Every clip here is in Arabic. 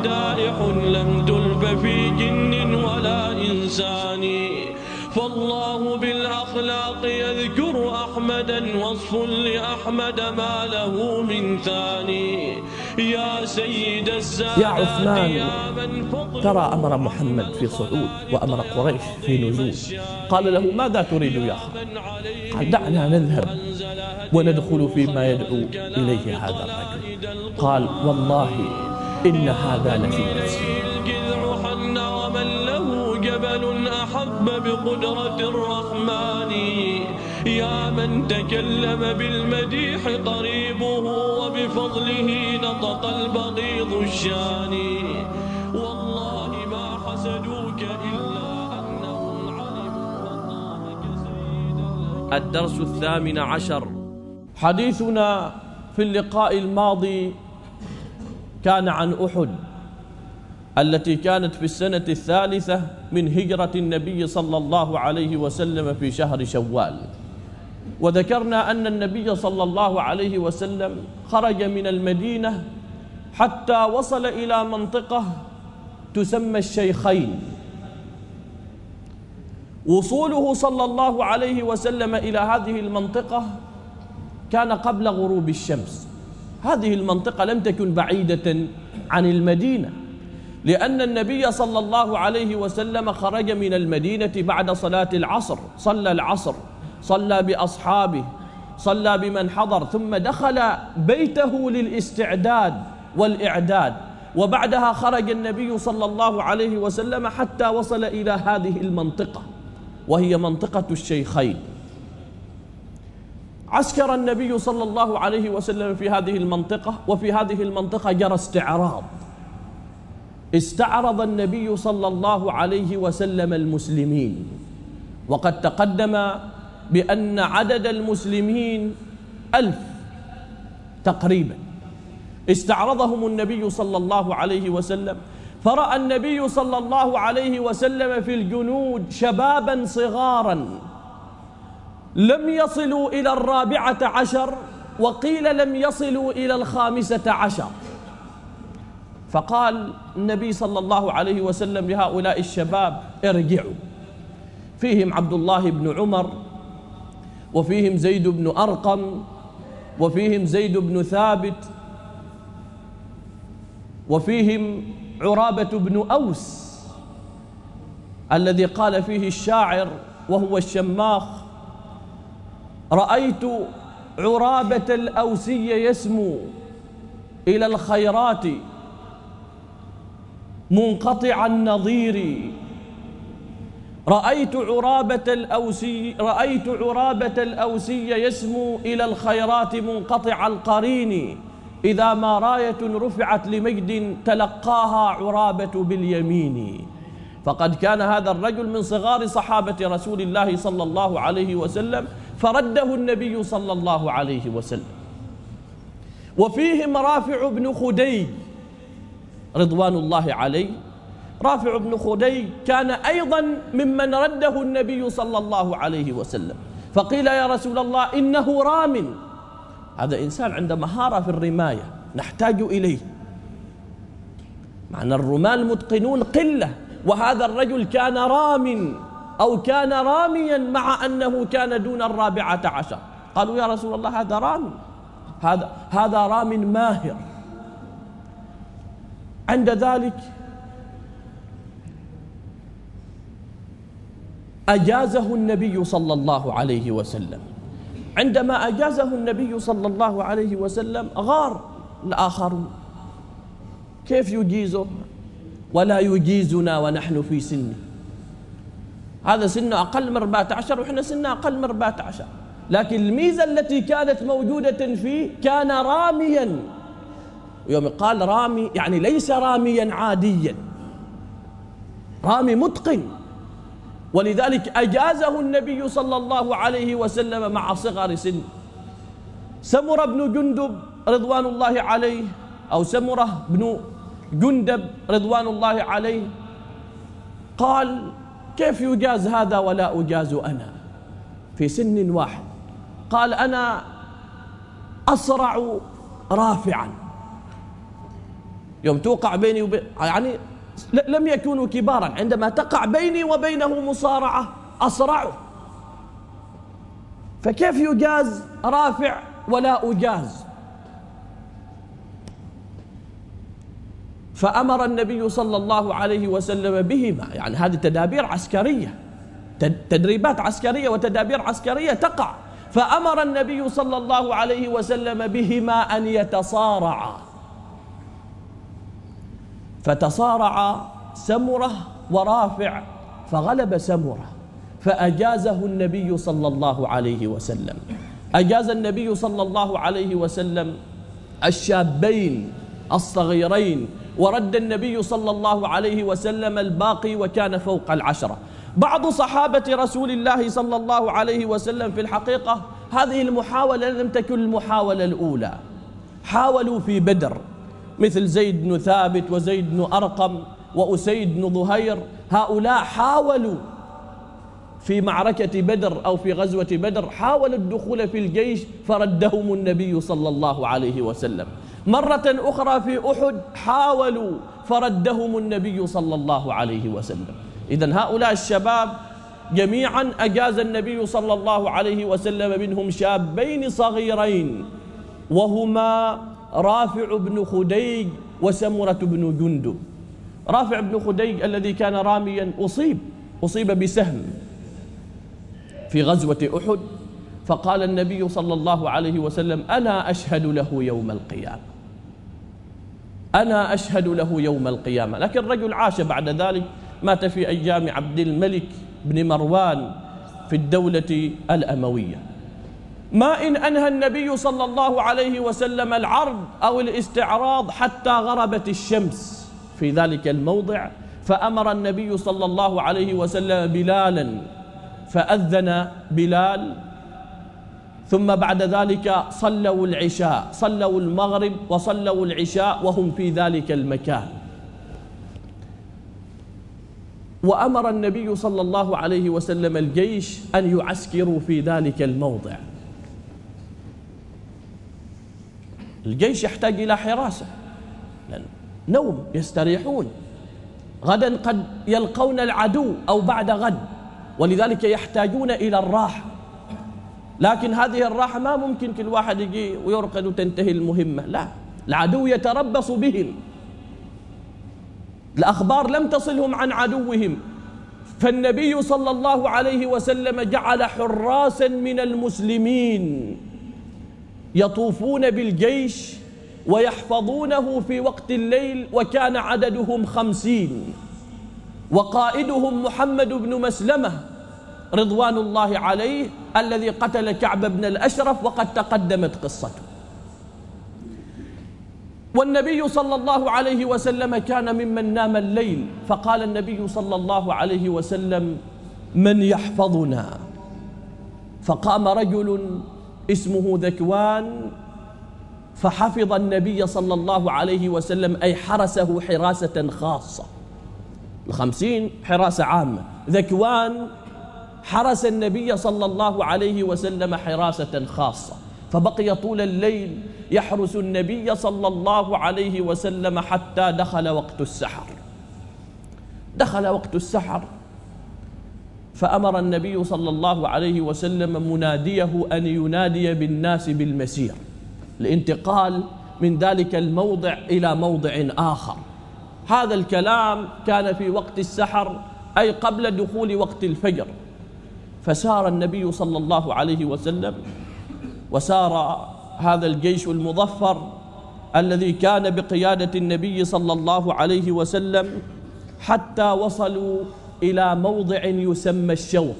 مدائح لم تلف في جن ولا إنسان. فالله بالأخلاق يذكر أحمدا وصف لأحمد ما له من ثاني. يا سيد السادات يا عثمان ترى أمر محمد في صعود وأمر قريش في نزول. قال له ماذا تريد يا خالد قال دعنا نذهب وندخل فيما يدعو إليه هذا الرجل. قال والله إن هذا لفي ومن له جبل أحب بقدرة الرحمن يا من تكلم بالمديح قريبه وبفضله نطق البغيض الشان والله ما حسدوك إلا أنهم علموا أطامك سيدا الدرس الثامن عشر. حديثنا في اللقاء الماضي كان عن أحد التي كانت في السنة الثالثة من هجرة النبي صلى الله عليه وسلم في شهر شوال. وذكرنا أن النبي صلى الله عليه وسلم خرج من المدينة حتى وصل إلى منطقة تسمى الشيخين. وصوله صلى الله عليه وسلم إلى هذه المنطقة كان قبل غروب الشمس. هذه المنطقة لم تكن بعيدة عن المدينة لأن النبي صلى الله عليه وسلم خرج من المدينة بعد صلاة العصر صلى العصر صلى بأصحابه صلى بمن حضر ثم دخل بيته للاستعداد والإعداد وبعدها خرج النبي صلى الله عليه وسلم حتى وصل إلى هذه المنطقة وهي منطقة الشيخين. عسكر النبي صلى الله عليه وسلم في هذه المنطقة وفي هذه المنطقة جرى استعراض. استعرض النبي صلى الله عليه وسلم المسلمين. وقد تقدم بأن عدد المسلمين ألف تقريبا. استعرضهم النبي صلى الله عليه وسلم. فرأى النبي صلى الله عليه وسلم في الجنود شبابا صغارا. لم يصلوا إلى الرابعة عشر وقيل لم يصلوا إلى الخامسة عشر. فقال النبي صلى الله عليه وسلم لهؤلاء الشباب ارجعوا. فيهم عبد الله بن عمر وفيهم زيد بن أرقم وفيهم زيد بن ثابت وفيهم عرابة بن أوس الذي قال فيه الشاعر وهو الشماخ رأيت عرابة الأوسي يسمو إلى الخيرات منقطع النظير. رأيت عرابة الأوسي رأيت عرابة الأوسي يسمو إلى الخيرات منقطع القرين. إذا ما راية رفعت لمجد تلقاها عرابة باليمين. فقد كان هذا الرجل من صغار صحابة رسول الله صلى الله عليه وسلم فرده النبي صلى الله عليه وسلم. وفيهم رافع بن خدي رضوان الله عليه. رافع بن خدي كان أيضا ممن رده النبي صلى الله عليه وسلم. فقيل يا رسول الله إنه رام. هذا إنسان عنده مهارة في الرماية نحتاج إليه. معنى الرماة المتقنون قلة وهذا الرجل كان رام. أو كان راميا مع أنه كان دون الرابعة عشر. قالوا يا رسول الله هذا رامي. هذا هذا رام ماهر. عند ذلك أجازه النبي صلى الله عليه وسلم. عندما أجازه النبي صلى الله عليه وسلم غار الآخرون. كيف يجيزه؟ ولا يجيزنا ونحن في سنه. هذا سنه أقل من 14 وإحنا سنه أقل من 14 لكن الميزة التي كانت موجودة فيه كان راميا. يوم قال رامي يعني ليس راميا عاديا. رامي متقن. ولذلك أجازه النبي صلى الله عليه وسلم مع صغر سن. سمر بن جندب رضوان الله عليه أو سمرة بن جندب رضوان الله عليه قال كيف يجاز هذا ولا أجاز أنا؟ في سن واحد. قال أنا أصرع رافعا. يوم توقع بيني وبين يعني لم يكونوا كبارا. عندما تقع بيني وبينه مصارعة أصرعه فكيف يجاز رافع ولا أجاز؟ فأمر النبي صلى الله عليه وسلم بهما. يعني هذه تدابير عسكرية. تدريبات عسكرية وتدابير عسكرية تقع. فأمر النبي صلى الله عليه وسلم بهما أن يتصارعا. فتصارع سمرة ورافع فغلب سمرة. فأجازه النبي صلى الله عليه وسلم. أجاز النبي صلى الله عليه وسلم الشابين الصغيرين ورد النبي صلى الله عليه وسلم الباقي وكان فوق العشرة. بعض صحابة رسول الله صلى الله عليه وسلم في الحقيقة هذه المحاولة لم تكن المحاولة الأولى. حاولوا في بدر مثل زيد بن ثابت وزيد بن أرقم وأسيد بن ظهير. هؤلاء حاولوا في معركة بدر أو في غزوة بدر حاولوا الدخول في الجيش فردهم النبي صلى الله عليه وسلم. مرة أخرى في أحد حاولوا فردهم النبي صلى الله عليه وسلم. إذا هؤلاء الشباب جميعا أجاز النبي صلى الله عليه وسلم منهم شابين صغيرين وهما رافع بن خديج وسمرة بن جندب. رافع بن خديج الذي كان راميا أصيب أصيب بسهم في غزوة أحد فقال النبي صلى الله عليه وسلم أنا أشهد له يوم القيامة. أنا أشهد له يوم القيامة. لكن رجل عاش بعد ذلك مات في أيام عبد الملك بن مروان في الدولة الأموية. ما إن أنهى النبي صلى الله عليه وسلم العرض أو الاستعراض حتى غربت الشمس. في ذلك الموضع فأمر النبي صلى الله عليه وسلم بلالا فأذن بلال ثم بعد ذلك صلوا العشاء صلوا المغرب وصلوا العشاء وهم في ذلك المكان. وأمر النبي صلى الله عليه وسلم الجيش أن يعسكروا في ذلك الموضع. الجيش يحتاج إلى حراسة. نوم يستريحون. غدا قد يلقون العدو أو بعد غد. ولذلك يحتاجون إلى الراحة. لكن هذه الراحة ما ممكن كل واحد يجي ويرقد وتنتهي المهمة. لا. العدو يتربص بهم. الأخبار لم تصلهم عن عدوهم. فالنبي صلى الله عليه وسلم جعل حراسا من المسلمين يطوفون بالجيش ويحفظونه في وقت الليل وكان عددهم خمسين. وقائدهم محمد بن مسلمة رضوان الله عليه الذي قتل كعب بن الأشرف وقد تقدمت قصته. والنبي صلى الله عليه وسلم كان ممن نام الليل فقال النبي صلى الله عليه وسلم من يحفظنا؟ فقام رجل اسمه ذكوان فحفظ النبي صلى الله عليه وسلم أي حرسه حراسة خاصة. الخمسين حراسة عامة. ذكوان حرس النبي صلى الله عليه وسلم حراسة خاصة فبقي طول الليل يحرس النبي صلى الله عليه وسلم حتى دخل وقت السحر. دخل وقت السحر فأمر النبي صلى الله عليه وسلم مناديه أن ينادي بالناس بالمسير الانتقال من ذلك الموضع إلى موضع آخر. هذا الكلام كان في وقت السحر أي قبل دخول وقت الفجر. فسار النبي صلى الله عليه وسلم وسار هذا الجيش المظفر الذي كان بقيادة النبي صلى الله عليه وسلم حتى وصلوا إلى موضع يسمى الشوط.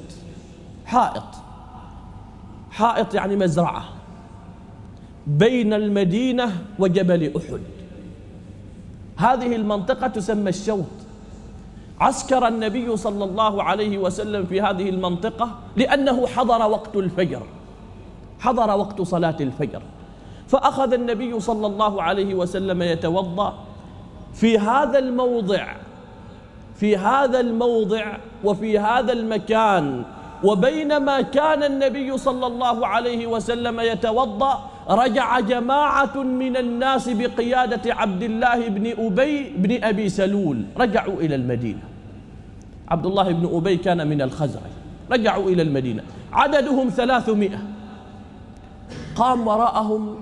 حائط. حائط يعني مزرعة. بين المدينة وجبل أحد. هذه المنطقة تسمى الشوط. عسكر النبي صلى الله عليه وسلم في هذه المنطقة لأنه حضر وقت الفجر. حضر وقت صلاة الفجر. فأخذ النبي صلى الله عليه وسلم يتوضأ. في هذا الموضع في هذا الموضع وفي هذا المكان وبينما كان النبي صلى الله عليه وسلم يتوضأ رجع جماعة من الناس بقيادة عبد الله بن أبي بن أبي سلول. رجعوا إلى المدينة. عبد الله بن أبي كان من الخزرج. رجعوا إلى المدينة. عددهم ثلاثمائة. قام وراءهم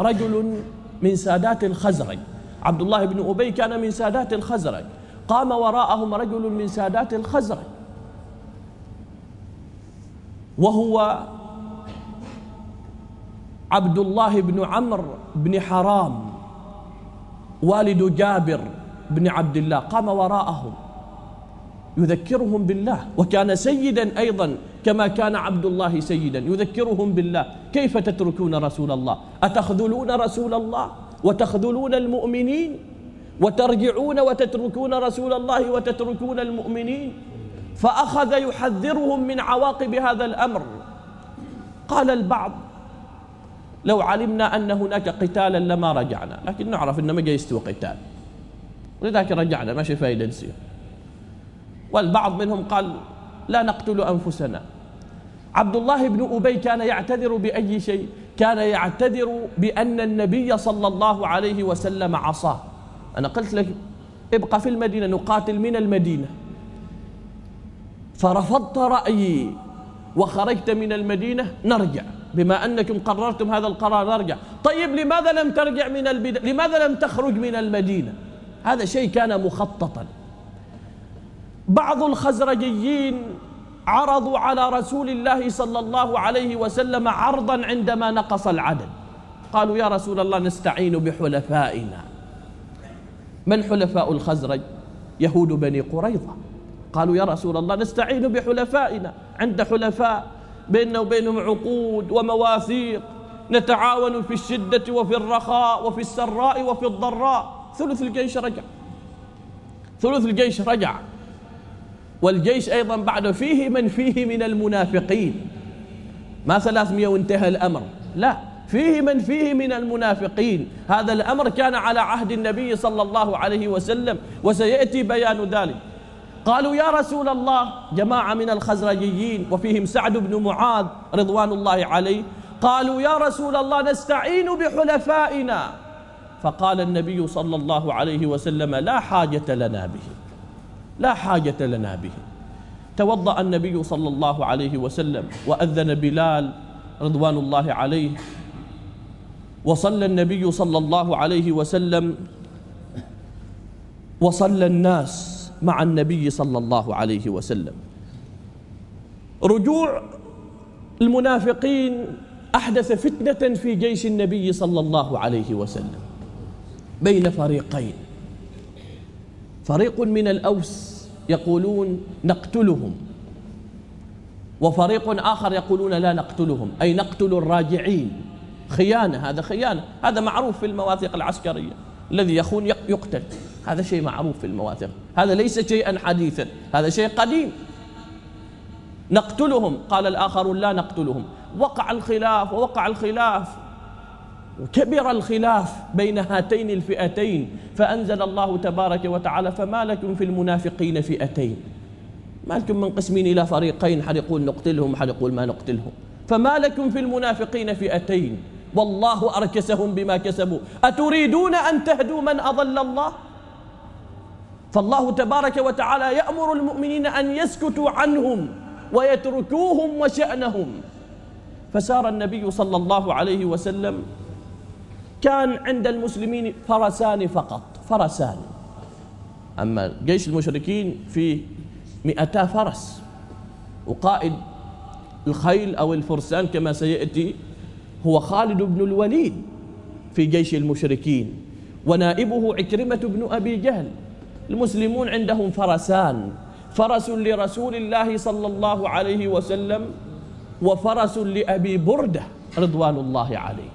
رجل من سادات الخزرج. عبد الله بن أبي كان من سادات الخزرج. قام وراءهم رجل من سادات الخزرج. وهو عبد الله بن عمرو بن حرام والد جابر بن عبد الله. قام وراءهم. يذكرهم بالله وكان سيدا أيضا كما كان عبد الله سيدا يذكرهم بالله. كيف تتركون رسول الله؟ أتخذلون رسول الله وتخذلون المؤمنين؟ وترجعون وتتركون رسول الله وتتركون المؤمنين؟ فأخذ يحذرهم من عواقب هذا الأمر. قال البعض لو علمنا أن هناك قتالا لما رجعنا. لكن نعرف أنه ما جاي يستوى قتال. ولذلك رجعنا ما فايدة نسير والبعض منهم قال لا نقتل أنفسنا. عبد الله بن أبي كان يعتذر بأي شيء؟ كان يعتذر بأن النبي صلى الله عليه وسلم عصاه. أنا قلت لك ابقى في المدينة نقاتل من المدينة. فرفضت رأيي وخرجت من المدينة نرجع. بما أنكم قررتم هذا القرار نرجع. طيب لماذا لم ترجع من البداية لماذا لم تخرج من المدينة؟ هذا شيء كان مخططا. بعض الخزرجيين عرضوا على رسول الله صلى الله عليه وسلم عرضا عندما نقص العدد. قالوا يا رسول الله نستعين بحلفائنا. من حلفاء الخزرج؟ يهود بني قريظة. قالوا يا رسول الله نستعين بحلفائنا. عند حلفاء بيننا وبينهم عقود ومواثيق. نتعاون في الشدة وفي الرخاء وفي السراء وفي الضراء. ثلث الجيش رجع. ثلث الجيش رجع. والجيش أيضا بعد فيه من فيه من المنافقين. ما ثلاثمية وانتهى الأمر. لا فيه من فيه من المنافقين. هذا الأمر كان على عهد النبي صلى الله عليه وسلم وسيأتي بيان ذلك. قالوا يا رسول الله جماعة من الخزرجيين وفيهم سعد بن معاذ رضوان الله عليه قالوا يا رسول الله نستعين بحلفائنا. فقال النبي صلى الله عليه وسلم لا حاجة لنا به. لا حاجة لنا به. توضأ النبي صلى الله عليه وسلم وأذن بلال رضوان الله عليه. وصلى النبي صلى الله عليه وسلم وصلى الناس مع النبي صلى الله عليه وسلم. رجوع المنافقين أحدث فتنة في جيش النبي صلى الله عليه وسلم بين فريقين. فريق من الأوس يقولون نقتلهم وفريق آخر يقولون لا نقتلهم أي نقتل الراجعين. خيانة هذا خيانة هذا معروف في المواثيق العسكرية. الذي يخون يقتل هذا شيء معروف في المواثيق. هذا ليس شيئا حديثا هذا شيء قديم. نقتلهم قال الآخرون لا نقتلهم. وقع الخلاف ووقع الخلاف. وكبر الخلاف بين هاتين الفئتين فأنزل الله تبارك وتعالى فما لكم في المنافقين فئتين. ما لكم منقسمين إلى فريقين حد يقول نقتلهم حد يقول ما نقتلهم. فما لكم في المنافقين فئتين؟ والله أركسهم بما كسبوا. أتريدون أن تهدوا من أضل الله؟ فالله تبارك وتعالى يأمر المؤمنين أن يسكتوا عنهم ويتركوهم وشأنهم. فسار النبي صلى الله عليه وسلم كان عند المسلمين فرسان فقط فرسان. أما جيش المشركين فيه مئتا فرس. وقائد الخيل أو الفرسان كما سيأتي هو خالد بن الوليد في جيش المشركين. ونائبه عكرمة بن أبي جهل. المسلمون عندهم فرسان. فرس لرسول الله صلى الله عليه وسلم وفرس لأبي بردة رضوان الله عليه.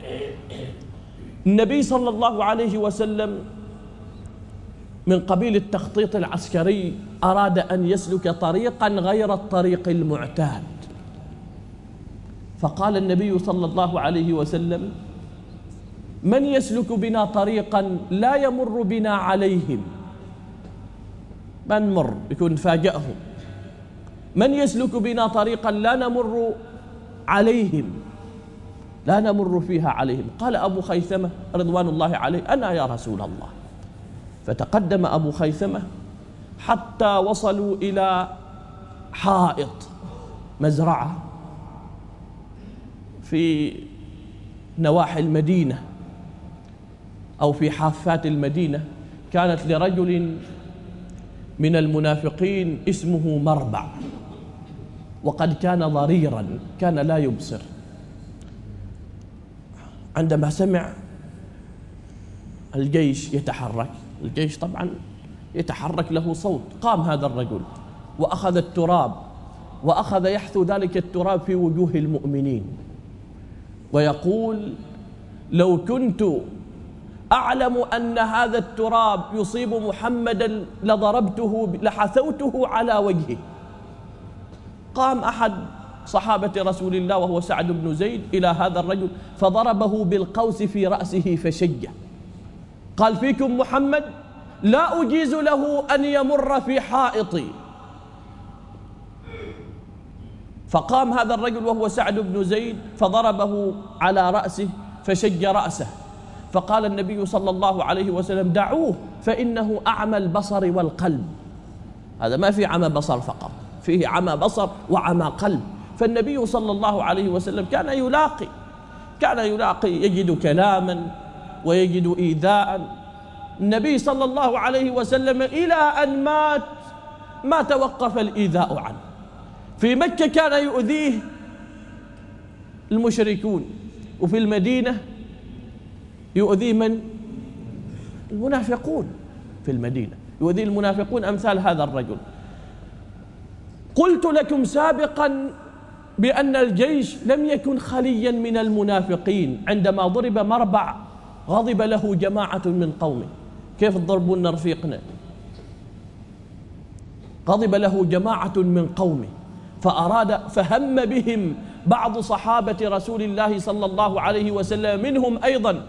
النبي صلى الله عليه وسلم من قبيل التخطيط العسكري أراد أن يسلك طريقا غير الطريق المعتاد. فقال النبي صلى الله عليه وسلم من يسلك بنا طريقا لا يمر بنا عليهم. من مر؟ يكون فاجأهم. من يسلك بنا طريقا لا نمر عليهم. لا نمر فيها عليهم. قال أبو خيثمة رضوان الله عليه أنا يا رسول الله. فتقدم أبو خيثمة حتى وصلوا إلى حائط مزرعة في نواحي المدينة أو في حافات المدينة. كانت لرجل من المنافقين اسمه مربع وقد كان ضريرا كان لا يبصر. عندما سمع الجيش يتحرك الجيش طبعا يتحرك له صوت. قام هذا الرجل وأخذ التراب وأخذ يحثو ذلك التراب في وجوه المؤمنين. ويقول لو كنت أعلم أن هذا التراب يصيب محمدا لضربته لحثوته على وجهه. قام أحد صحابة رسول الله وهو سعد بن زيد إلى هذا الرجل فضربه بالقوس في رأسه فشجه قال فيكم محمد لا أجيز له أن يمر في حائطي. فقام هذا الرجل وهو سعد بن زيد فضربه على رأسه فشج رأسه. فقال النبي صلى الله عليه وسلم دعوه فإنه أعمى البصر والقلب. هذا ما في عمى بصر فقط فيه عمى بصر وعمى قلب. فالنبي صلى الله عليه وسلم كان يلاقي كان يلاقي يجد كلاما ويجد إيذاء. النبي صلى الله عليه وسلم إلى أن مات ما توقف الإيذاء عنه. في مكة كان يؤذيه المشركون وفي المدينة يؤذيه من؟ المنافقون في المدينة. يؤذيه المنافقون أمثال هذا الرجل. قلت لكم سابقا بأن الجيش لم يكن خليا من المنافقين. عندما ضرب مربع غضب له جماعة من قومه. كيف تضربون رفيقنا؟ غضب له جماعة من قومه. فأراد فهم بهم بعض صحابة رسول الله صلى الله عليه وسلم منهم أيضا.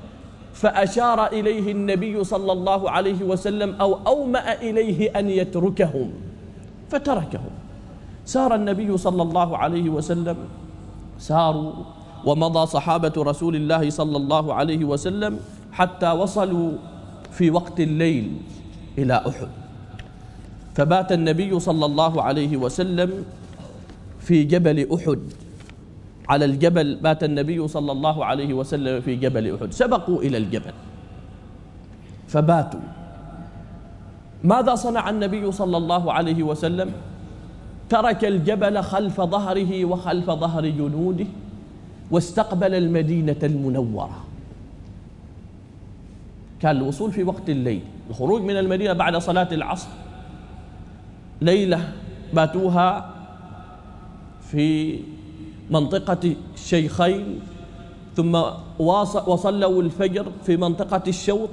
فأشار إليه النبي صلى الله عليه وسلم أو أومأ إليه أن يتركهم. فتركهم. سار النبي صلى الله عليه وسلم ساروا ومضى صحابة رسول الله صلى الله عليه وسلم حتى وصلوا في وقت الليل إلى أحد. فبات النبي صلى الله عليه وسلم في جبل أحد. على الجبل بات النبي صلى الله عليه وسلم في جبل أحد. سبقوا إلى الجبل. فباتوا. ماذا صنع النبي صلى الله عليه وسلم؟ ترك الجبل خلف ظهره وخلف ظهر جنوده واستقبل المدينة المنورة. كان الوصول في وقت الليل الخروج من المدينة بعد صلاة العصر. ليلة باتوها في منطقة الشيخين ثم وصلوا الفجر في منطقة الشوط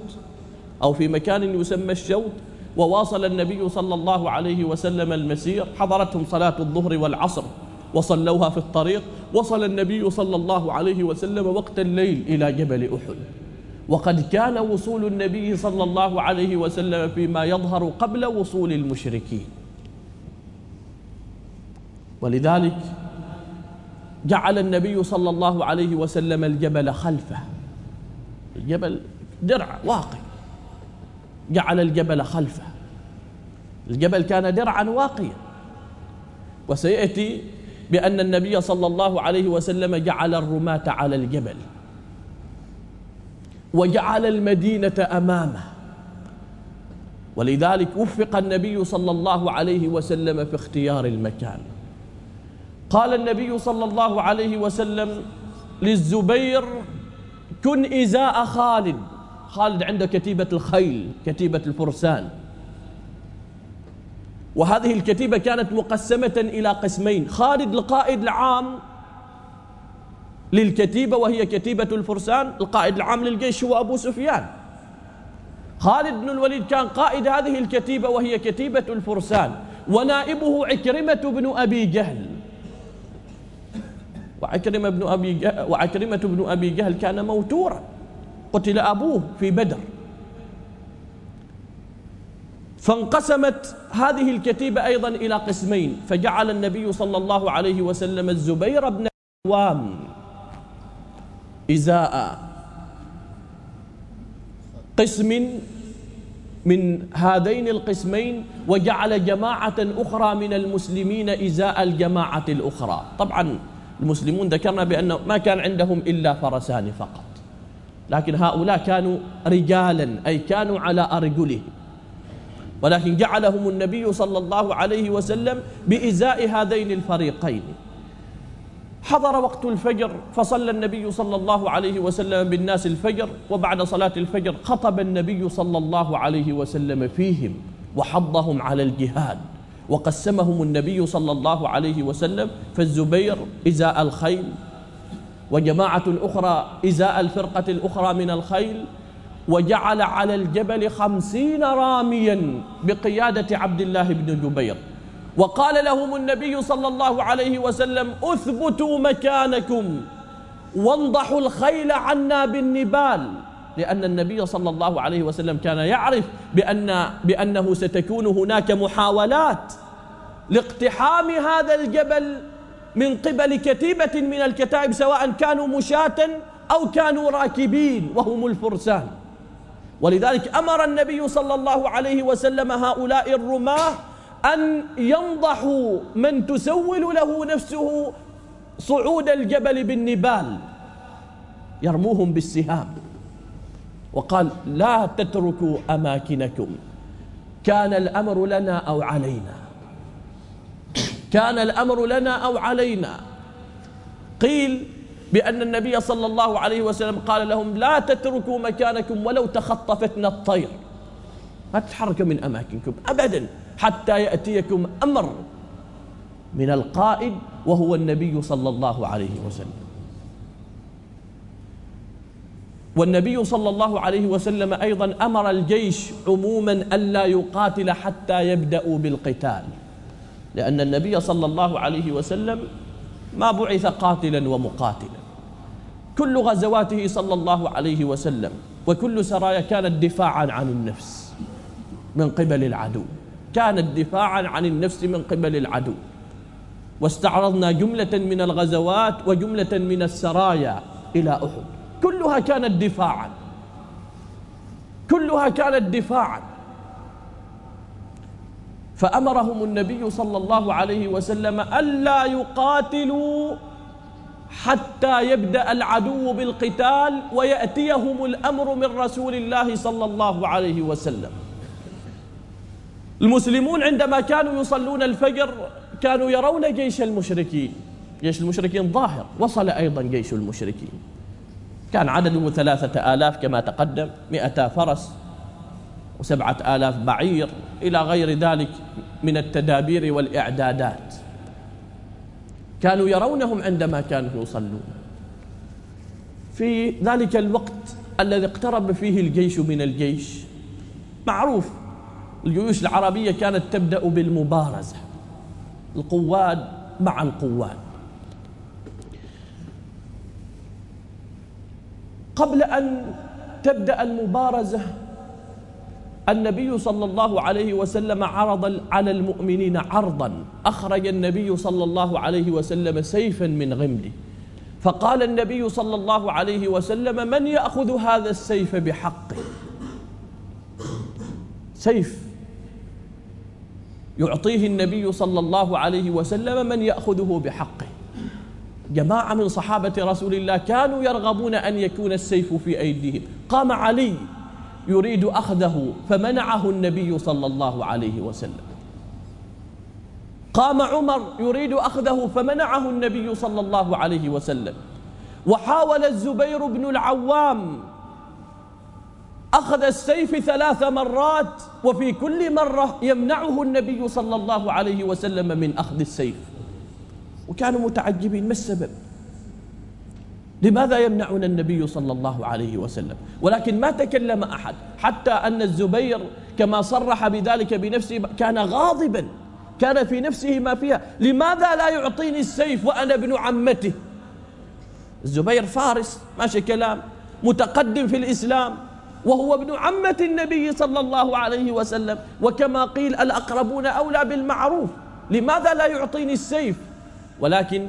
أو في مكان يسمى الشوط. وواصل النبي صلى الله عليه وسلم المسير حضرتهم صلاة الظهر والعصر وصلوها في الطريق وصل النبي صلى الله عليه وسلم وقت الليل إلى جبل أحد. وقد كان وصول النبي صلى الله عليه وسلم فيما يظهر قبل وصول المشركين. ولذلك جعل النبي صلى الله عليه وسلم الجبل خلفه. الجبل درع واقي جعل الجبل خلفه. الجبل كان درعا واقيا. وسيأتي بأن النبي صلى الله عليه وسلم جعل الرماة على الجبل. وجعل المدينة أمامه. ولذلك وفق النبي صلى الله عليه وسلم في اختيار المكان. قال النبي صلى الله عليه وسلم للزبير كن إزاء خالد خالد عنده كتيبة الخيل كتيبة الفرسان. وهذه الكتيبة كانت مقسمة إلى قسمين خالد القائد العام للكتيبة وهي كتيبة الفرسان القائد العام للجيش هو أبو سفيان. خالد بن الوليد كان قائد هذه الكتيبة وهي كتيبة الفرسان. ونائبه عكرمة بن أبي جهل. وعكرمة بن أبي جهل وعكرمة بن أبي جهل كان موتورا. قتل أبوه في بدر. فانقسمت هذه الكتيبة أيضا إلى قسمين. فجعل النبي صلى الله عليه وسلم الزبير بن العوام إزاء قسم من هذين القسمين وجعل جماعة أخرى من المسلمين إزاء الجماعة الأخرى. طبعا المسلمون ذكرنا بأنه ما كان عندهم إلا فرسان فقط. لكن هؤلاء كانوا رجالا أي كانوا على أرجلهم ولكن جعلهم النبي صلى الله عليه وسلم بإزاء هذين الفريقين. حضر وقت الفجر فصلى النبي صلى الله عليه وسلم بالناس الفجر وبعد صلاة الفجر خطب النبي صلى الله عليه وسلم فيهم وحضهم على الجهاد. وقسمهم النبي صلى الله عليه وسلم فالزبير إزاء الخيل وجماعة أخرى إزاء الفرقة الأخرى من الخيل وجعل على الجبل خمسين راميا بقيادة عبد الله بن جبير وقال لهم النبي صلى الله عليه وسلم أثبتوا مكانكم وانضحوا الخيل عنا بالنبال. لأن النبي صلى الله عليه وسلم كان يعرف بأن بأنه ستكون هناك محاولات لاقتحام هذا الجبل من قبل كتيبة من الكتائب سواء كانوا مشاة أو كانوا راكبين وهم الفرسان. ولذلك أمر النبي صلى الله عليه وسلم هؤلاء الرماة أن ينضحوا من تسول له نفسه صعود الجبل بالنبال يرموهم بالسهام. وقال لا تتركوا أماكنكم كان الأمر لنا أو علينا. كان الأمر لنا أو علينا. قيل بأن النبي صلى الله عليه وسلم قال لهم لا تتركوا مكانكم ولو تخطفتنا الطير. ما تتحركوا من أماكنكم أبدا حتى يأتيكم أمر من القائد وهو النبي صلى الله عليه وسلم. والنبي صلى الله عليه وسلم أيضا أمر الجيش عموما ألا يقاتل حتى يبدأوا بالقتال. لأن النبي صلى الله عليه وسلم ما بعث قاتلا ومقاتلا. كل غزواته صلى الله عليه وسلم وكل سرايا كانت دفاعا عن النفس من قبل العدو. كانت دفاعا عن النفس من قبل العدو. واستعرضنا جملة من الغزوات وجملة من السرايا إلى أحد. كلها كانت دفاعا. كلها كانت دفاعا. فأمرهم النبي صلى الله عليه وسلم ألا يقاتلوا حتى يبدأ العدو بالقتال ويأتيهم الأمر من رسول الله صلى الله عليه وسلم. المسلمون عندما كانوا يصلون الفجر كانوا يرون جيش المشركين. جيش المشركين ظاهر وصل أيضا جيش المشركين. كان عدده ثلاثة آلاف كما تقدم مئة فرس. وسبعة آلاف بعير إلى غير ذلك من التدابير والإعدادات. كانوا يرونهم عندما كانوا يصلون. في ذلك الوقت الذي اقترب فيه الجيش من الجيش معروف الجيوش العربية كانت تبدأ بالمبارزة. القواد مع القواد. قبل أن تبدأ المبارزة النبي صلى الله عليه وسلم عرض على المؤمنين عرضا. أخرج النبي صلى الله عليه وسلم سيفا من غمده. فقال النبي صلى الله عليه وسلم من يأخذ هذا السيف بحقه؟ سيف. يعطيه النبي صلى الله عليه وسلم من يأخذه بحقه. جماعة من صحابة رسول الله كانوا يرغبون أن يكون السيف في أيديهم. قام علي يريد أخذه فمنعه النبي صلى الله عليه وسلم. قام عمر يريد أخذه فمنعه النبي صلى الله عليه وسلم. وحاول الزبير بن العوام أخذ السيف ثلاث مرات وفي كل مرة يمنعه النبي صلى الله عليه وسلم من أخذ السيف. وكانوا متعجبين ما السبب؟ لماذا يمنعنا النبي صلى الله عليه وسلم؟ ولكن ما تكلم أحد حتى أن الزبير كما صرح بذلك بنفسه كان غاضبا كان في نفسه ما فيها. لماذا لا يعطيني السيف وأنا ابن عمته؟ الزبير فارس ماشي كلام متقدم في الإسلام وهو ابن عمة النبي صلى الله عليه وسلم. وكما قيل الأقربون أولى بالمعروف لماذا لا يعطيني السيف؟ ولكن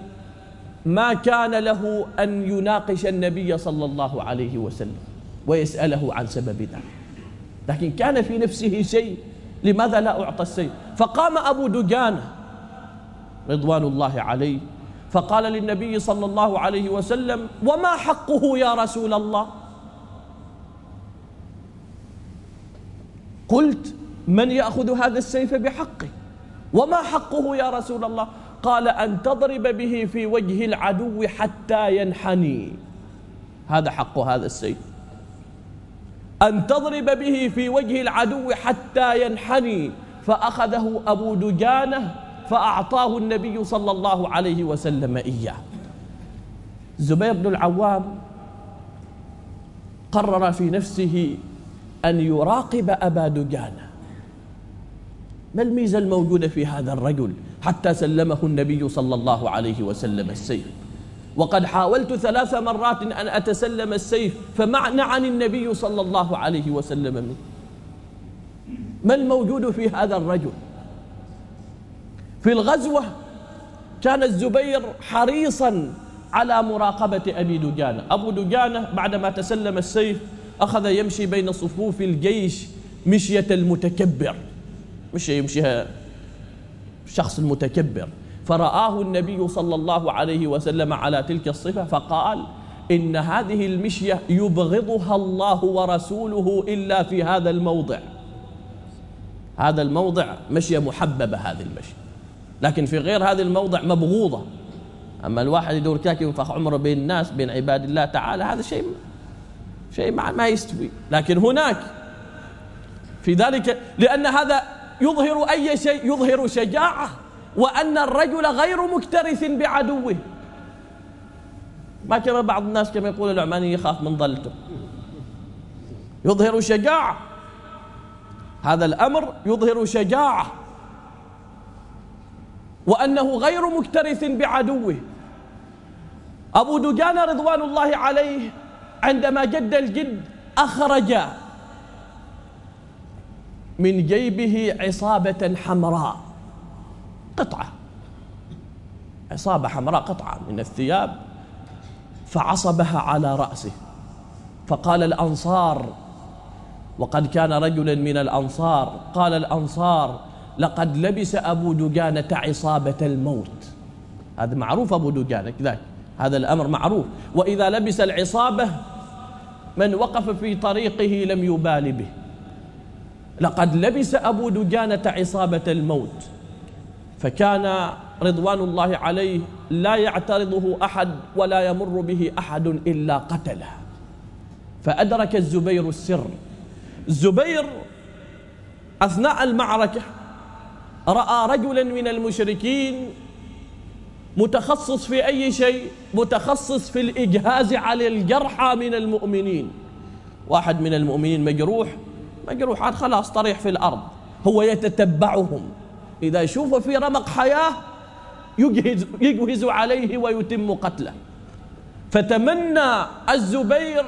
ما كان له أن يناقش النبي صلى الله عليه وسلم ويسأله عن سبب ذلك لكن كان في نفسه شيء لماذا لا أعطى السيف فقام أبو دجانة رضوان الله عليه فقال للنبي صلى الله عليه وسلم وما حقه يا رسول الله؟ قلت من يأخذ هذا السيف بحقه؟ وما حقه يا رسول الله؟ قال أن تضرب به في وجه العدو حتى ينحني. هذا حق هذا السيف. أن تضرب به في وجه العدو حتى ينحني. فأخذه أبو دجانة فأعطاه النبي صلى الله عليه وسلم إياه. زبير بن العوام قرر في نفسه أن يراقب أبا دجانة. ما الميزة الموجودة في هذا الرجل؟ حتى سلمه النبي صلى الله عليه وسلم السيف. وقد حاولت ثلاث مرات أن أتسلم السيف فمعنى عن النبي صلى الله عليه وسلم منه. ما الموجود في هذا الرجل؟ في الغزوة كان الزبير حريصا على مراقبة أبي دجانة. أبو دجانة بعدما تسلم السيف أخذ يمشي بين صفوف الجيش مشية المتكبر. مش يمشيها الشخص المتكبر فرآه النبي صلى الله عليه وسلم على تلك الصفة فقال إن هذه المشية يبغضها الله ورسوله إلا في هذا الموضع. هذا الموضع مشية محببة هذه المشية. لكن في غير هذا الموضع مبغوضة. أما الواحد يدور كاكي وينفخ عمره بين الناس بين عباد الله تعالى هذا شيء شيء ما يستوي. لكن هناك في ذلك لأن هذا يظهر أي شيء يظهر شجاعة وأن الرجل غير مكترث بعدوه. ما كما بعض الناس كما يقول العماني يخاف من ضلته يظهر شجاعة. هذا الأمر يظهر شجاعة. وأنه غير مكترث بعدوه. أبو دجان رضوان الله عليه عندما جد الجد أخرج من جيبه عصابة حمراء. قطعة. عصابة حمراء قطعة من الثياب فعصبها على رأسه. فقال الأنصار وقد كان رجلا من الأنصار قال الأنصار لقد لبس أبو دجانة عصابة الموت. هذا معروف أبو دجانة كذلك هذا الأمر معروف. وإذا لبس العصابة من وقف في طريقه لم يبال به. لقد لبس أبو دجانة عصابة الموت. فكان رضوان الله عليه لا يعترضه أحد ولا يمر به أحد إلا قتله. فأدرك الزبير السر. الزبير أثناء المعركة رأى رجلا من المشركين متخصص في أي شيء متخصص في الإجهاز على الجرحى من المؤمنين. واحد من المؤمنين مجروح مجروح عاد خلاص طريح في الأرض. هو يتتبعهم. إذا يشوف في رمق حياة يجهز, يجهز عليه ويتم قتله. فتمنى الزبير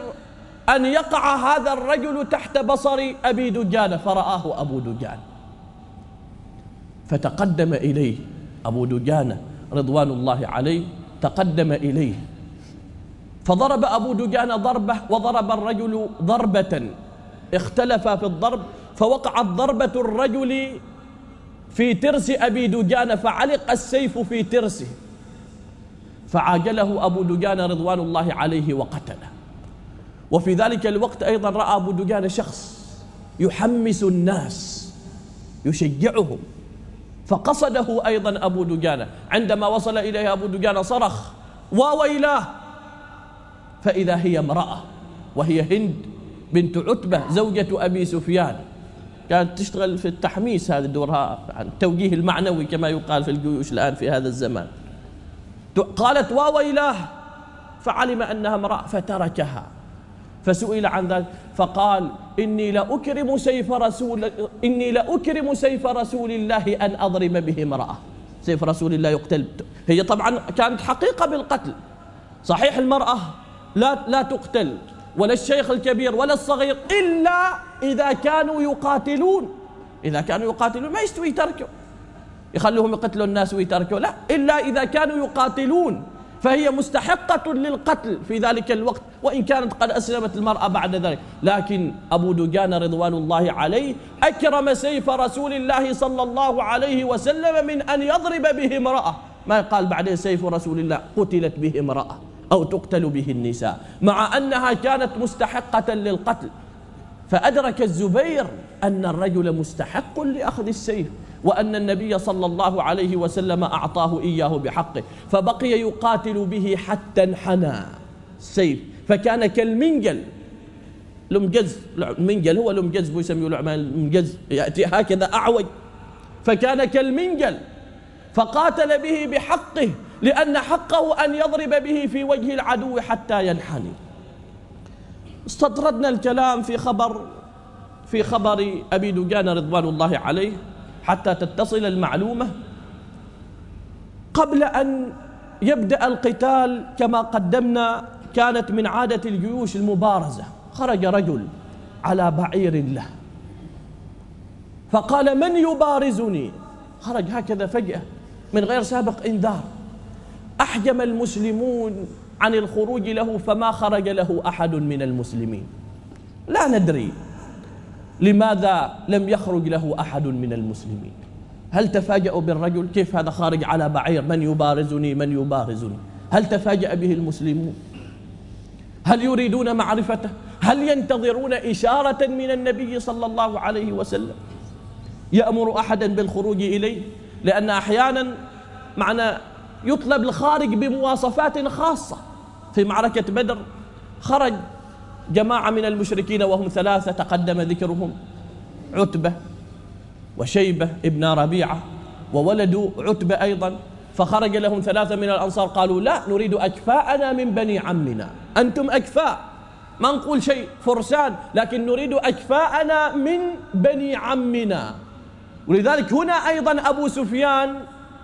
أن يقع هذا الرجل تحت بصر أبي دجان فرآه أبو دجان فتقدم إليه أبو دجانة رضوان الله عليه تقدم إليه. فضرب أبو دجانة ضربة وضرب الرجل ضربة اختلف في الضرب فوقعت ضربة الرجل في ترس أبي دجانة فعلق السيف في ترسه. فعاجله أبو دجانة رضوان الله عليه وقتله. وفي ذلك الوقت أيضا رأى أبو دجانة شخص يحمس الناس يشجعهم. فقصده أيضا أبو دجانة عندما وصل إليه أبو دجانة صرخ وويلاه فإذا هي امرأة وهي هند بنت عتبة زوجة أبي سفيان. كانت تشتغل في التحميس هذه دورها التوجيه المعنوي كما يقال في الجيوش الآن في هذا الزمان. قالت وويلاه فعلم أنها امرأة فتركها. فسئل عن ذلك فقال إني لأكرم سيف رسول إني لأكرم سيف رسول الله أن أضرب به امرأة. سيف رسول الله يقتل. هي طبعا كانت حقيقة بالقتل. صحيح المرأة لا لا تقتل. ولا الشيخ الكبير ولا الصغير إلا إذا كانوا يقاتلون. إذا كانوا يقاتلون ما يستوي يتركوا. يخلوهم يقتلوا الناس ويتركوا لا. إلا إذا كانوا يقاتلون فهي مستحقة للقتل في ذلك الوقت وإن كانت قد أسلمت المرأة بعد ذلك. لكن أبو دجان رضوان الله عليه أكرم سيف رسول الله صلى الله عليه وسلم من أن يضرب به امرأة. ما قال بعدين سيف رسول الله؟ قتلت به امرأة. أو تقتل به النساء. مع أنها كانت مستحقة للقتل. فأدرك الزبير أن الرجل مستحق لأخذ السيف وأن النبي صلى الله عليه وسلم أعطاه إياه بحقه. فبقي يقاتل به حتى انحنى السيف. فكان كالمنجل. لمجز المنجل هو لمجز بيسميه العلماء المنجز. يأتي هكذا أعوج. فكان كالمنجل. فقاتل به بحقه. لأن حقه أن يضرب به في وجه العدو حتى ينحني. استطردنا الكلام في خبر في خبر أبي دجان رضوان الله عليه حتى تتصل المعلومة قبل أن يبدأ القتال كما قدمنا كانت من عادة الجيوش المبارزة. خرج رجل على بعير له. فقال من يبارزني؟ خرج هكذا فجأة من غير سابق إنذار. أحجم المسلمون عن الخروج له فما خرج له أحد من المسلمين. لا ندري لماذا لم يخرج له أحد من المسلمين. هل تفاجأوا بالرجل؟ كيف هذا خارج على بعير؟ من يبارزني؟ من يبارزني؟ هل تفاجأ به المسلمون؟ هل يريدون معرفته؟ هل ينتظرون إشارة من النبي صلى الله عليه وسلم؟ يأمر أحدا بالخروج إليه؟ لأن أحيانا معنا يطلب الخارج بمواصفات خاصة. في معركة بدر خرج جماعة من المشركين وهم ثلاثة تقدم ذكرهم عتبة وشيبة ابن ربيعة وولد عتبة أيضا. فخرج لهم ثلاثة من الأنصار قالوا لا نريد أكفاءنا من بني عمنا. أنتم أكفاء. ما نقول شيء فرسان لكن نريد أكفاءنا من بني عمنا. ولذلك هنا أيضا أبو سفيان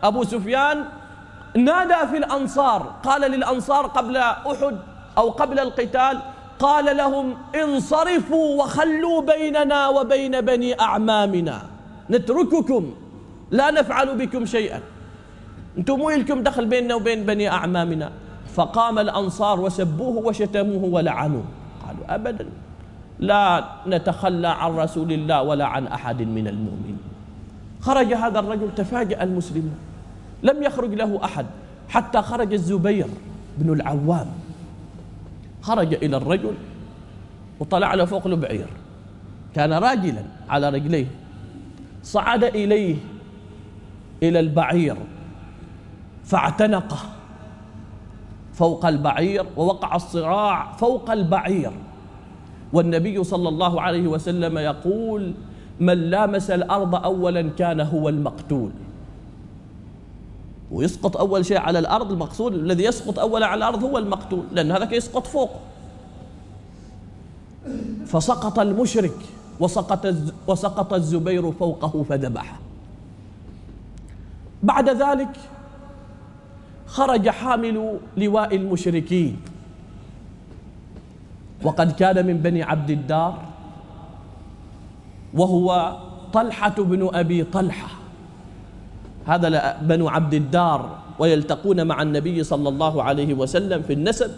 أبو سفيان نادى في الأنصار قال للأنصار قبل أحد أو قبل القتال قال لهم انصرفوا وخلوا بيننا وبين بني أعمامنا. نترككم لا نفعل بكم شيئا. أنتم مو لكم دخل بيننا وبين بني أعمامنا. فقام الأنصار وسبوه وشتموه ولعنوه. قالوا أبدا لا نتخلى عن رسول الله ولا عن أحد من المؤمنين. خرج هذا الرجل تفاجأ المسلمون. لم يخرج له أحد. حتى خرج الزبير بن العوام. خرج إلى الرجل وطلع له فوق البعير. كان راجلا على رجليه. صعد إليه إلى البعير فاعتنقه فوق البعير ووقع الصراع فوق البعير. والنبي صلى الله عليه وسلم يقول من لامس الأرض أولا كان هو المقتول. ويسقط أول شيء على الأرض المقصود الذي يسقط أولا على الأرض هو المقتول لأن هذا يسقط فوق. فسقط المشرك وسقط وسقط الزبير فوقه فذبحه. بعد ذلك خرج حامل لواء المشركين. وقد كان من بني عبد الدار وهو طلحة بن أبي طلحة. هذا بنو عبد الدار ويلتقون مع النبي صلى الله عليه وسلم في النسب.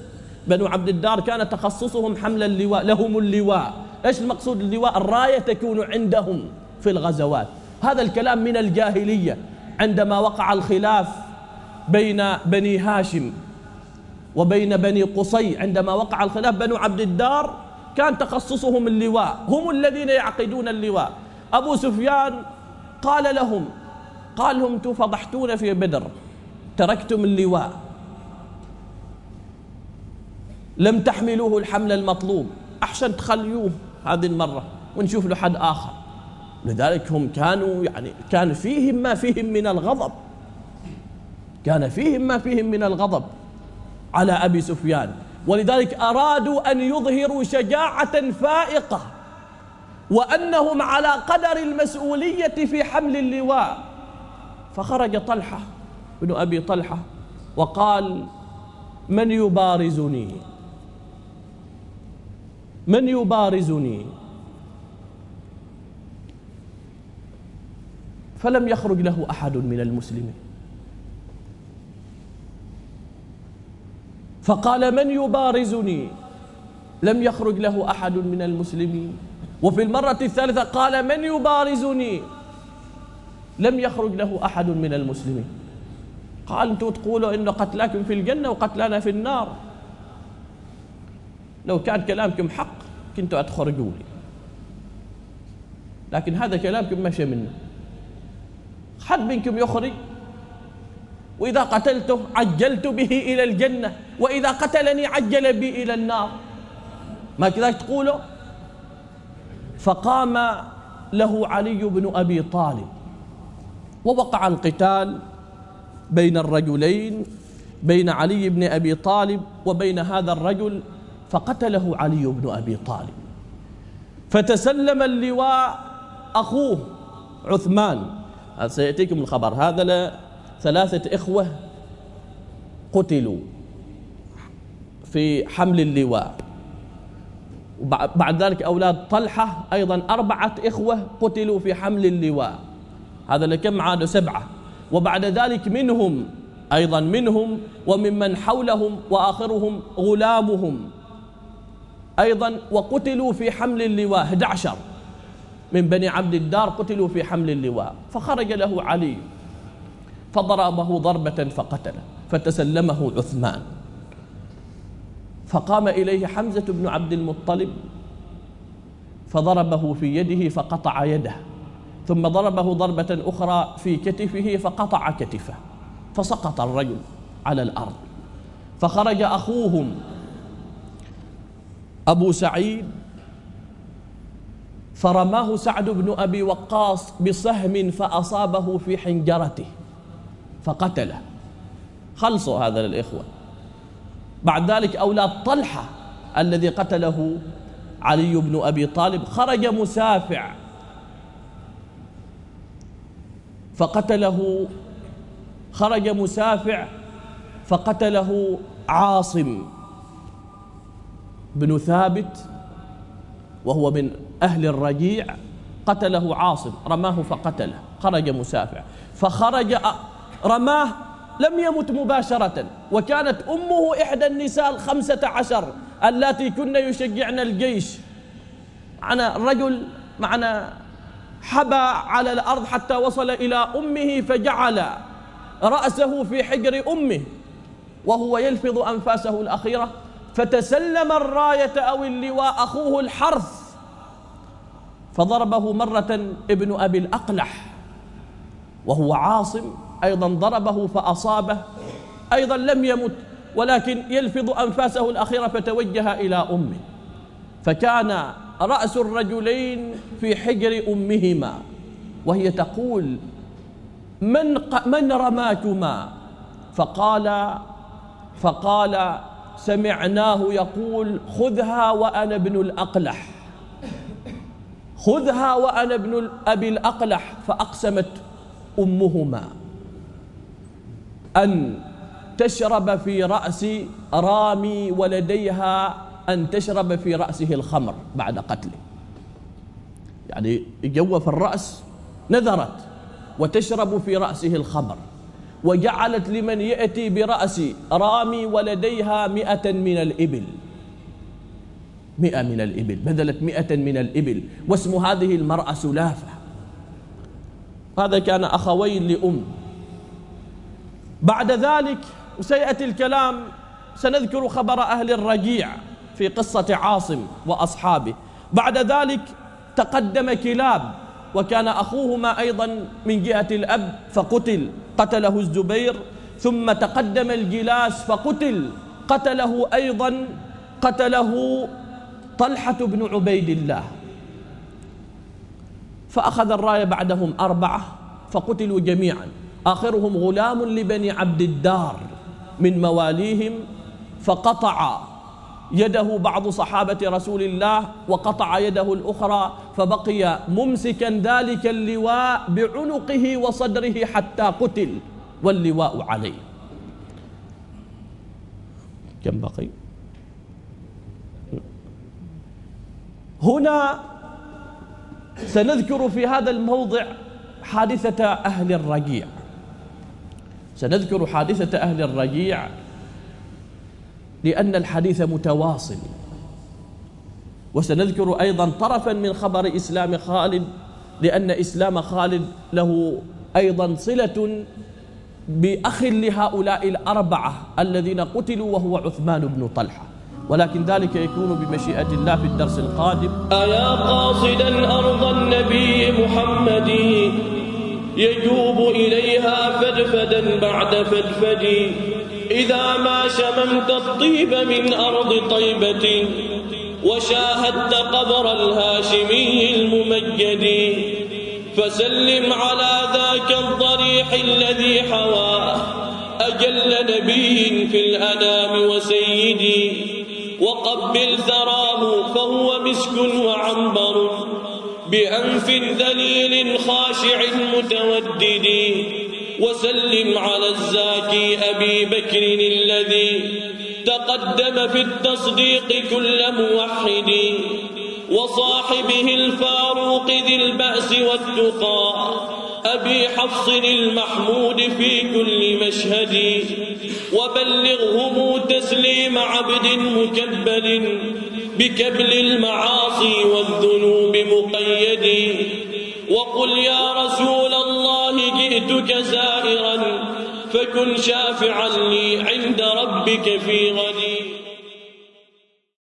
بنو عبد الدار كان تخصصهم حمل اللواء لهم اللواء. إيش المقصود اللواء؟ الراية تكون عندهم في الغزوات. هذا الكلام من الجاهلية. عندما وقع الخلاف بين بني هاشم وبين بني قصي عندما وقع الخلاف بنو عبد الدار كان تخصصهم اللواء. هم الذين يعقدون اللواء. أبو سفيان قال لهم قال لهم أنتم فضحتونا في بدر. تركتم اللواء. لم تحملوه الحمل المطلوب. أحسن تخليوه هذه المرة ونشوف له حد آخر. لذلك هم كانوا يعني كان فيهم ما فيهم من الغضب. كان فيهم ما فيهم من الغضب على أبي سفيان. ولذلك أرادوا أن يظهروا شجاعة فائقة. وأنهم على قدر المسؤولية في حمل اللواء. فخرج طلحة بن أبي طلحة وقال من يبارزني؟ من يبارزني؟ فلم يخرج له أحد من المسلمين. فقال من يبارزني؟ لم يخرج له أحد من المسلمين. وفي المرة الثالثة قال من يبارزني؟ لم يخرج له أحد من المسلمين. قال أنتم تقولوا إن قتلاكم في الجنة وقتلانا في النار. لو كان كلامكم حق كنتوا لي لكن هذا كلامكم مشى منه. حد منكم يخرج؟ وإذا قتلته عجلت به إلى الجنة وإذا قتلني عجل بي إلى النار. ما كذا تقولوا؟ فقام له علي بن أبي طالب. ووقع القتال بين الرجلين بين علي بن أبي طالب وبين هذا الرجل فقتله علي بن أبي طالب. فتسلم اللواء أخوه عثمان. سيأتيكم الخبر؟ هذا ثلاثة إخوة قتلوا في حمل اللواء. بعد ذلك أولاد طلحة أيضا أربعة إخوة قتلوا في حمل اللواء. هذا لكم عاد سبعة. وبعد ذلك منهم أيضا منهم وممن حولهم وآخرهم غلامهم. أيضا وقتلوا في حمل اللواء 11 من بني عبد الدار قتلوا في حمل اللواء فخرج له علي. فضربه ضربة فقتله فتسلمه عثمان. فقام إليه حمزة بن عبد المطلب فضربه في يده فقطع يده. ثم ضربه ضربة أخرى في كتفه فقطع كتفه فسقط الرجل على الأرض. فخرج أخوهم أبو سعيد فرماه سعد بن أبي وقاص بسهم فأصابه في حنجرته فقتله. خلصوا هذا للإخوة. بعد ذلك أولاد طلحة الذي قتله علي بن أبي طالب خرج مسافع فقتله. خرج مسافع فقتله عاصم بن ثابت وهو من أهل الرجيع قتله عاصم رماه فقتله خرج مسافع. فخرج رماه لم يمت مباشرة وكانت أمه إحدى النساء الخمسة عشر اللاتي كن يشجعن الجيش. معنا الرجل معنا حبى على الأرض حتى وصل إلى أمه فجعل رأسه في حجر أمه وهو يلفظ أنفاسه الأخيرة فتسلم الراية أو اللواء أخوه الحرث فضربه مرة ابن أبي الأقلح وهو عاصم أيضا ضربه فأصابه أيضا لم يمت ولكن يلفظ أنفاسه الأخيرة فتوجه إلى أمه فكان رأس الرجلين في حجر أمهما وهي تقول من, من رماكما؟ فقال فقال سمعناه يقول خذها وأنا ابن الأقلح. خذها وأنا ابن أبي الأقلح. فأقسمت أمهما. أن تشرب في رأس رامي ولديها أن تشرب في رأسه الخمر بعد قتله. يعني جوف الرأس نذرت وتشرب في رأسه الخمر. وجعلت لمن يأتي برأس رامي ولديها مئة من الإبل. مئة من الإبل بذلت مئة من الإبل. واسم هذه المرأة سلافة. هذا كان أخوين لأم. بعد ذلك وسيأتي الكلام سنذكر خبر أهل الرجيع. في قصة عاصم وأصحابه. بعد ذلك تقدم كلاب وكان أخوهما أيضا من جهة الأب فقتل قتله الزبير. ثم تقدم الجلاس فقتل قتله أيضا قتله طلحة بن عبيد الله. فأخذ الراية بعدهم أربعة فقتلوا جميعا. آخرهم غلام لبني عبد الدار من مواليهم فقطع يده بعض صحابة رسول الله وقطع يده الأخرى فبقي ممسكا ذلك اللواء بعنقه وصدره حتى قتل واللواء عليه. كم بقي؟ هنا سنذكر في هذا الموضع حادثة أهل الرجيع سنذكر حادثة أهل الرجيع لأن الحديث متواصل. وسنذكر أيضا طرفا من خبر إسلام خالد لأن إسلام خالد له أيضا صلة بأخ لهؤلاء الأربعة الذين قتلوا وهو عثمان بن طلحة. ولكن ذلك يكون بمشيئة الله في الدرس القادم. أيا قاصدا أرض النبي محمد يجوب إليها فدفدا بعد فدفد إذا ما شممت الطيب من أرض طيبة وشاهدت قبر الهاشمي الممجد فسلم على ذاك الضريح الذي حواه أجل نبي في الأنام وسيدي وقبل ثراه فهو مسك وعنبر بأنف ذليل خاشع متودد. وسلم على الزاكي أبي بكر الذي تقدم في التصديق كل موحد وصاحبه الفاروق ذي البأس والتقى أبي حفص المحمود في كل مشهد وبلغهم تسليم عبد مكبل بكبل المعاصي والذنوب مقيد وقل يا رسول الله جئتك زائرا فكن شافعا لي عند ربك في غدي